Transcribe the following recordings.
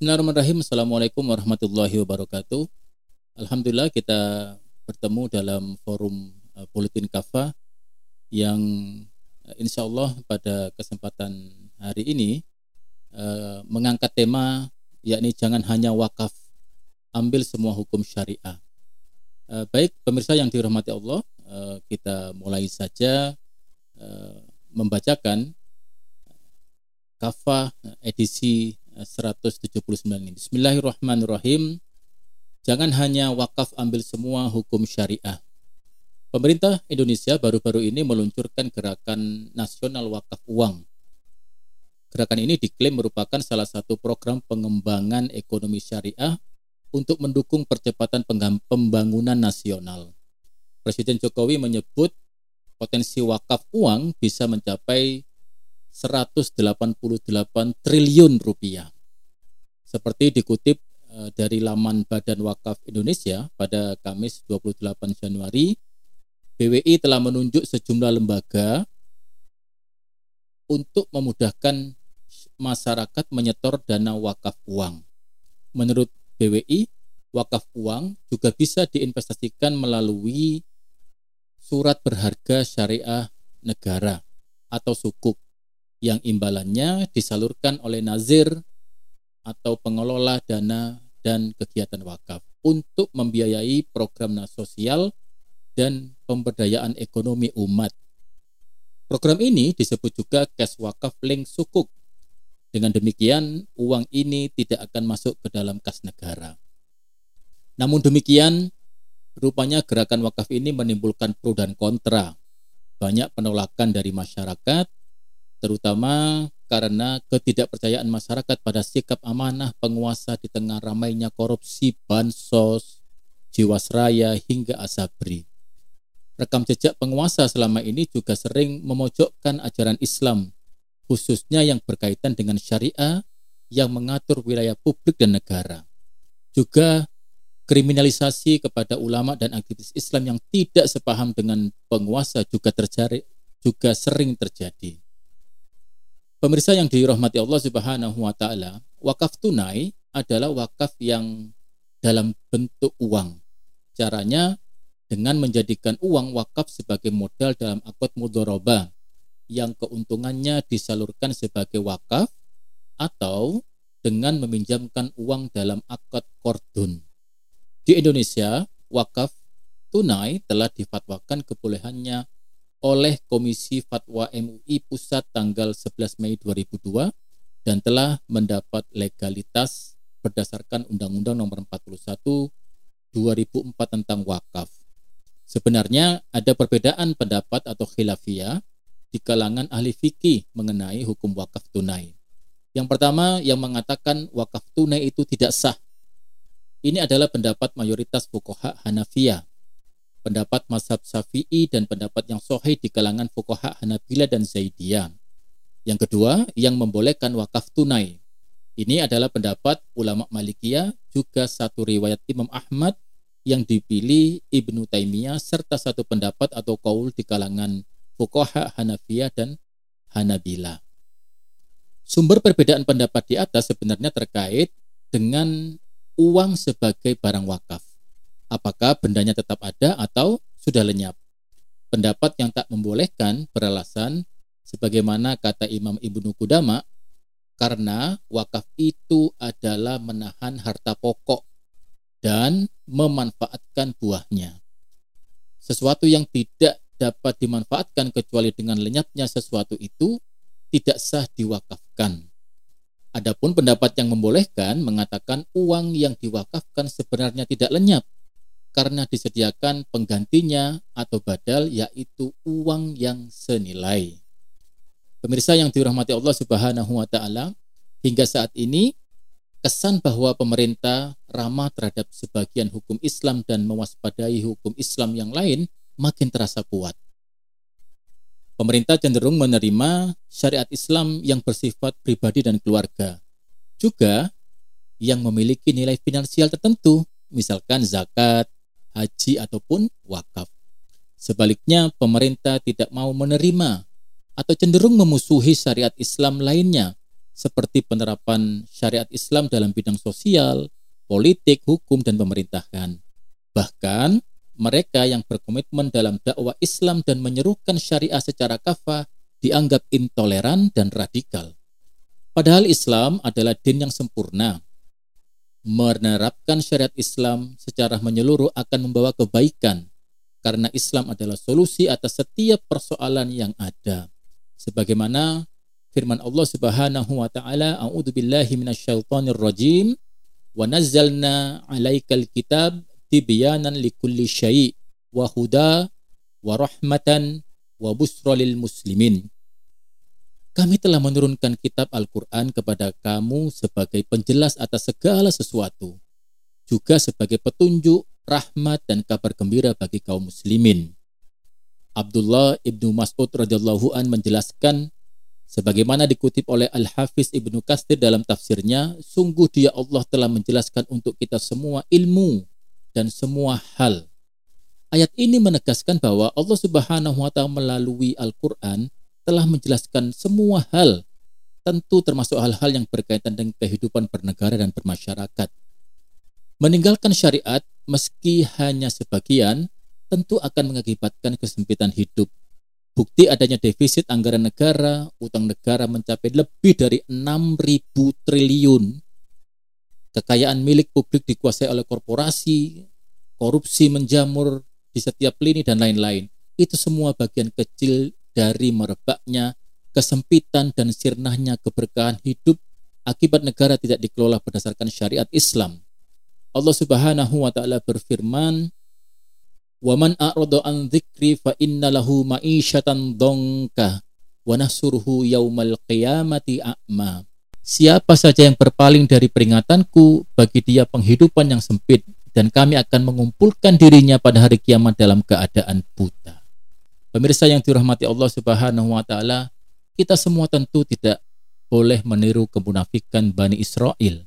Bismillahirrahmanirrahim. Assalamualaikum warahmatullahi wabarakatuh. Alhamdulillah kita bertemu dalam forum Politin Kafa yang uh, insya Allah pada kesempatan hari ini uh, mengangkat tema yakni jangan hanya wakaf, ambil semua hukum syariah. Baik pemirsa yang dirahmati Allah, kita mulai saja membacakan kafah edisi 179 ini. Bismillahirrahmanirrahim. Jangan hanya wakaf ambil semua hukum syariah. Pemerintah Indonesia baru-baru ini meluncurkan gerakan nasional wakaf uang. Gerakan ini diklaim merupakan salah satu program pengembangan ekonomi syariah untuk mendukung percepatan pembangunan nasional. Presiden Jokowi menyebut potensi wakaf uang bisa mencapai 188 triliun rupiah. Seperti dikutip eh, dari laman Badan Wakaf Indonesia pada Kamis 28 Januari, BWI telah menunjuk sejumlah lembaga untuk memudahkan masyarakat menyetor dana wakaf uang. Menurut BWI, wakaf uang juga bisa diinvestasikan melalui surat berharga syariah negara atau sukuk yang imbalannya disalurkan oleh nazir atau pengelola dana dan kegiatan wakaf untuk membiayai program sosial dan pemberdayaan ekonomi umat. Program ini disebut juga cash wakaf link sukuk. Dengan demikian, uang ini tidak akan masuk ke dalam kas negara. Namun demikian, rupanya gerakan wakaf ini menimbulkan pro dan kontra. Banyak penolakan dari masyarakat terutama karena ketidakpercayaan masyarakat pada sikap amanah penguasa di tengah ramainya korupsi bansos, jiwasraya hingga asabri. Rekam jejak penguasa selama ini juga sering memojokkan ajaran Islam, khususnya yang berkaitan dengan syariah yang mengatur wilayah publik dan negara. Juga kriminalisasi kepada ulama dan aktivis Islam yang tidak sepaham dengan penguasa juga terjadi juga sering terjadi. Pemirsa yang dirahmati Allah Subhanahu wa taala, wakaf tunai adalah wakaf yang dalam bentuk uang. Caranya dengan menjadikan uang wakaf sebagai modal dalam akad mudoroba yang keuntungannya disalurkan sebagai wakaf atau dengan meminjamkan uang dalam akad kordun. Di Indonesia, wakaf tunai telah difatwakan kebolehannya oleh Komisi Fatwa MUI Pusat tanggal 11 Mei 2002 dan telah mendapat legalitas berdasarkan Undang-Undang Nomor 41 2004 tentang wakaf. Sebenarnya ada perbedaan pendapat atau khilafiyah di kalangan ahli fikih mengenai hukum wakaf tunai. Yang pertama yang mengatakan wakaf tunai itu tidak sah. Ini adalah pendapat mayoritas fukoha Hanafiyah pendapat mazhab Syafi'i dan pendapat yang sahih di kalangan fuqaha Hanabila dan Zaidiyah. Yang kedua, yang membolehkan wakaf tunai. Ini adalah pendapat ulama Malikiyah, juga satu riwayat Imam Ahmad yang dipilih Ibnu Taimiyah serta satu pendapat atau kaul di kalangan fuqaha Hanafiyah dan Hanabila. Sumber perbedaan pendapat di atas sebenarnya terkait dengan uang sebagai barang wakaf apakah bendanya tetap ada atau sudah lenyap. Pendapat yang tak membolehkan beralasan sebagaimana kata Imam Ibnu Kudama karena wakaf itu adalah menahan harta pokok dan memanfaatkan buahnya. Sesuatu yang tidak dapat dimanfaatkan kecuali dengan lenyapnya sesuatu itu tidak sah diwakafkan. Adapun pendapat yang membolehkan mengatakan uang yang diwakafkan sebenarnya tidak lenyap karena disediakan penggantinya atau badal yaitu uang yang senilai. Pemirsa yang dirahmati Allah Subhanahu wa taala, hingga saat ini kesan bahwa pemerintah ramah terhadap sebagian hukum Islam dan mewaspadai hukum Islam yang lain makin terasa kuat. Pemerintah cenderung menerima syariat Islam yang bersifat pribadi dan keluarga, juga yang memiliki nilai finansial tertentu, misalkan zakat, haji ataupun wakaf. Sebaliknya, pemerintah tidak mau menerima atau cenderung memusuhi syariat Islam lainnya, seperti penerapan syariat Islam dalam bidang sosial, politik, hukum, dan pemerintahan. Bahkan, mereka yang berkomitmen dalam dakwah Islam dan menyerukan syariah secara kafah dianggap intoleran dan radikal. Padahal Islam adalah din yang sempurna. Menerapkan syariat Islam secara menyeluruh akan membawa kebaikan karena Islam adalah solusi atas setiap persoalan yang ada. Sebagaimana firman Allah Subhanahu wa taala a'udzu billahi minasyaitonir rajim wa nazzalna 'alaikal kitab tibyanan likulli syai' wa huda wa rahmatan wa busra lil muslimin kami telah menurunkan kitab Al-Quran kepada kamu sebagai penjelas atas segala sesuatu, juga sebagai petunjuk, rahmat, dan kabar gembira bagi kaum muslimin. Abdullah ibnu Mas'ud radhiyallahu an menjelaskan Sebagaimana dikutip oleh Al-Hafiz Ibnu Kastir dalam tafsirnya, sungguh dia Allah telah menjelaskan untuk kita semua ilmu dan semua hal. Ayat ini menegaskan bahwa Allah Subhanahu wa taala melalui Al-Qur'an telah menjelaskan semua hal, tentu termasuk hal-hal yang berkaitan dengan kehidupan bernegara dan bermasyarakat. Meninggalkan syariat meski hanya sebagian tentu akan mengakibatkan kesempitan hidup Bukti adanya defisit anggaran negara, utang negara mencapai lebih dari 6.000 triliun. Kekayaan milik publik dikuasai oleh korporasi, korupsi menjamur di setiap lini dan lain-lain. Itu semua bagian kecil dari merebaknya kesempitan dan sirnahnya keberkahan hidup akibat negara tidak dikelola berdasarkan syariat Islam. Allah Subhanahu wa taala berfirman, Wa man a'rada an dzikri fa inna lahu ma'isyatan dongka wa nahsuruhu yaumal qiyamati a'ma. Siapa saja yang berpaling dari peringatanku, bagi dia penghidupan yang sempit dan kami akan mengumpulkan dirinya pada hari kiamat dalam keadaan buta. Pemirsa yang dirahmati Allah Subhanahu wa taala, kita semua tentu tidak boleh meniru kemunafikan Bani Israel.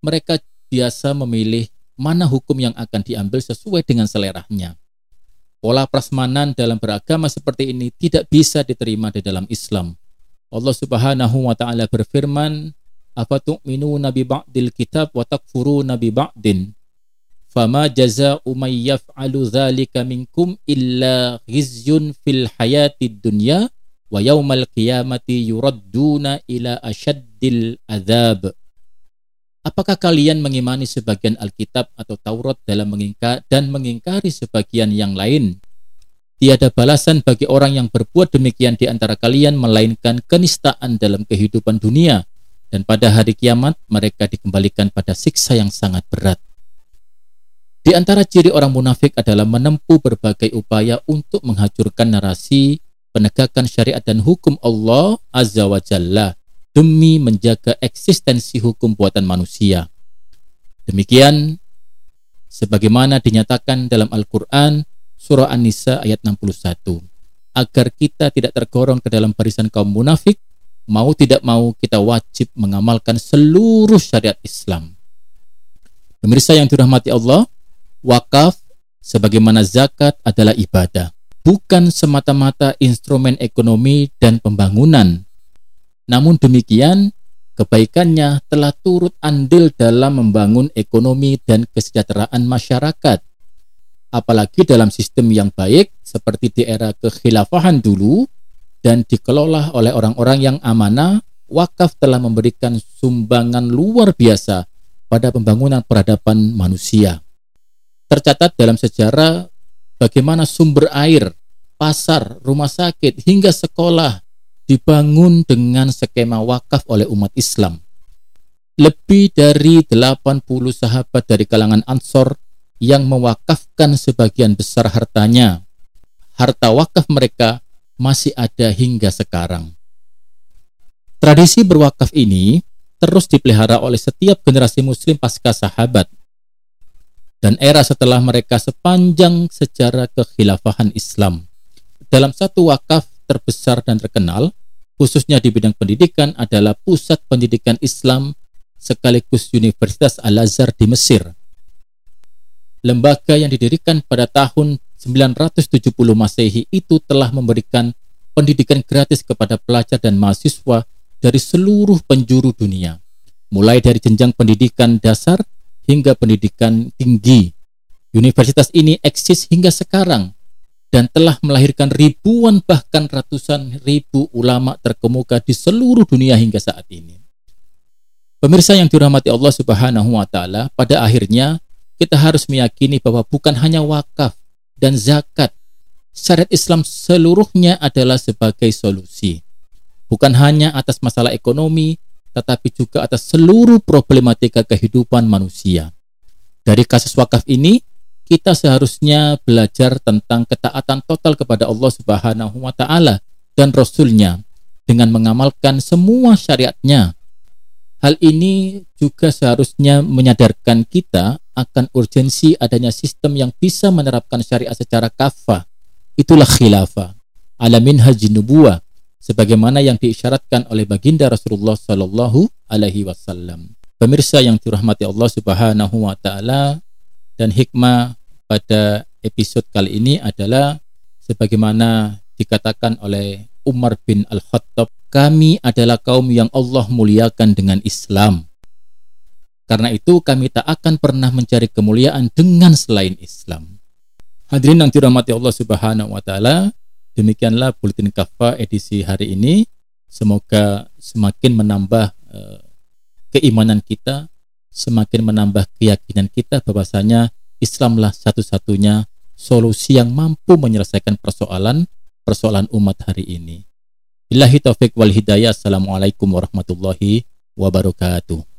Mereka biasa memilih mana hukum yang akan diambil sesuai dengan seleranya. Pola prasmanan dalam beragama seperti ini tidak bisa diterima di dalam Islam. Allah Subhanahu wa taala berfirman, "Afatu'minuna bi ba'dil kitab wa takfuruna bi ba'din?" Fama jazaa'u may yaf'alu dzalika minkum illa khizyun fil hayatid dunya wa yaumal qiyamati yuradduna ila asyaddil adzab. Apakah kalian mengimani sebagian Alkitab atau Taurat dalam mengingkar dan mengingkari sebagian yang lain? Tiada balasan bagi orang yang berbuat demikian di antara kalian melainkan kenistaan dalam kehidupan dunia dan pada hari kiamat mereka dikembalikan pada siksa yang sangat berat. Di antara ciri orang munafik adalah menempuh berbagai upaya untuk menghancurkan narasi penegakan syariat dan hukum Allah Azza wa Jalla demi menjaga eksistensi hukum buatan manusia. Demikian sebagaimana dinyatakan dalam Al-Qur'an surah An-Nisa ayat 61 agar kita tidak tergolong ke dalam barisan kaum munafik mau tidak mau kita wajib mengamalkan seluruh syariat Islam. Pemirsa yang dirahmati Allah, wakaf sebagaimana zakat adalah ibadah, bukan semata-mata instrumen ekonomi dan pembangunan namun demikian, kebaikannya telah turut andil dalam membangun ekonomi dan kesejahteraan masyarakat. Apalagi dalam sistem yang baik seperti di era kekhilafahan dulu dan dikelola oleh orang-orang yang amanah, wakaf telah memberikan sumbangan luar biasa pada pembangunan peradaban manusia. Tercatat dalam sejarah bagaimana sumber air, pasar, rumah sakit, hingga sekolah dibangun dengan skema wakaf oleh umat Islam. Lebih dari 80 sahabat dari kalangan Ansor yang mewakafkan sebagian besar hartanya. Harta wakaf mereka masih ada hingga sekarang. Tradisi berwakaf ini terus dipelihara oleh setiap generasi muslim pasca sahabat dan era setelah mereka sepanjang sejarah kekhilafahan Islam. Dalam satu wakaf terbesar dan terkenal, khususnya di bidang pendidikan adalah Pusat Pendidikan Islam sekaligus Universitas Al-Azhar di Mesir. Lembaga yang didirikan pada tahun 970 Masehi itu telah memberikan pendidikan gratis kepada pelajar dan mahasiswa dari seluruh penjuru dunia, mulai dari jenjang pendidikan dasar hingga pendidikan tinggi. Universitas ini eksis hingga sekarang dan telah melahirkan ribuan bahkan ratusan ribu ulama terkemuka di seluruh dunia hingga saat ini. Pemirsa yang dirahmati Allah Subhanahu wa taala, pada akhirnya kita harus meyakini bahwa bukan hanya wakaf dan zakat, syariat Islam seluruhnya adalah sebagai solusi. Bukan hanya atas masalah ekonomi, tetapi juga atas seluruh problematika kehidupan manusia. Dari kasus wakaf ini, kita seharusnya belajar tentang ketaatan total kepada Allah Subhanahu wa taala dan rasulnya dengan mengamalkan semua syariatnya. Hal ini juga seharusnya menyadarkan kita akan urgensi adanya sistem yang bisa menerapkan syariat secara kafah. Itulah khilafah. Alamin haji nubuah sebagaimana yang diisyaratkan oleh baginda Rasulullah Shallallahu alaihi wasallam. Pemirsa yang dirahmati Allah Subhanahu wa taala, dan hikmah pada episode kali ini adalah sebagaimana dikatakan oleh Umar bin Al-Khattab, kami adalah kaum yang Allah muliakan dengan Islam. Karena itu kami tak akan pernah mencari kemuliaan dengan selain Islam. Hadirin yang dirahmati Allah Subhanahu wa taala, demikianlah buletin kafa edisi hari ini. Semoga semakin menambah uh, keimanan kita, semakin menambah keyakinan kita bahwasanya Islamlah satu-satunya solusi yang mampu menyelesaikan persoalan persoalan umat hari ini. Billahi taufik wal hidayah. Assalamualaikum warahmatullahi wabarakatuh.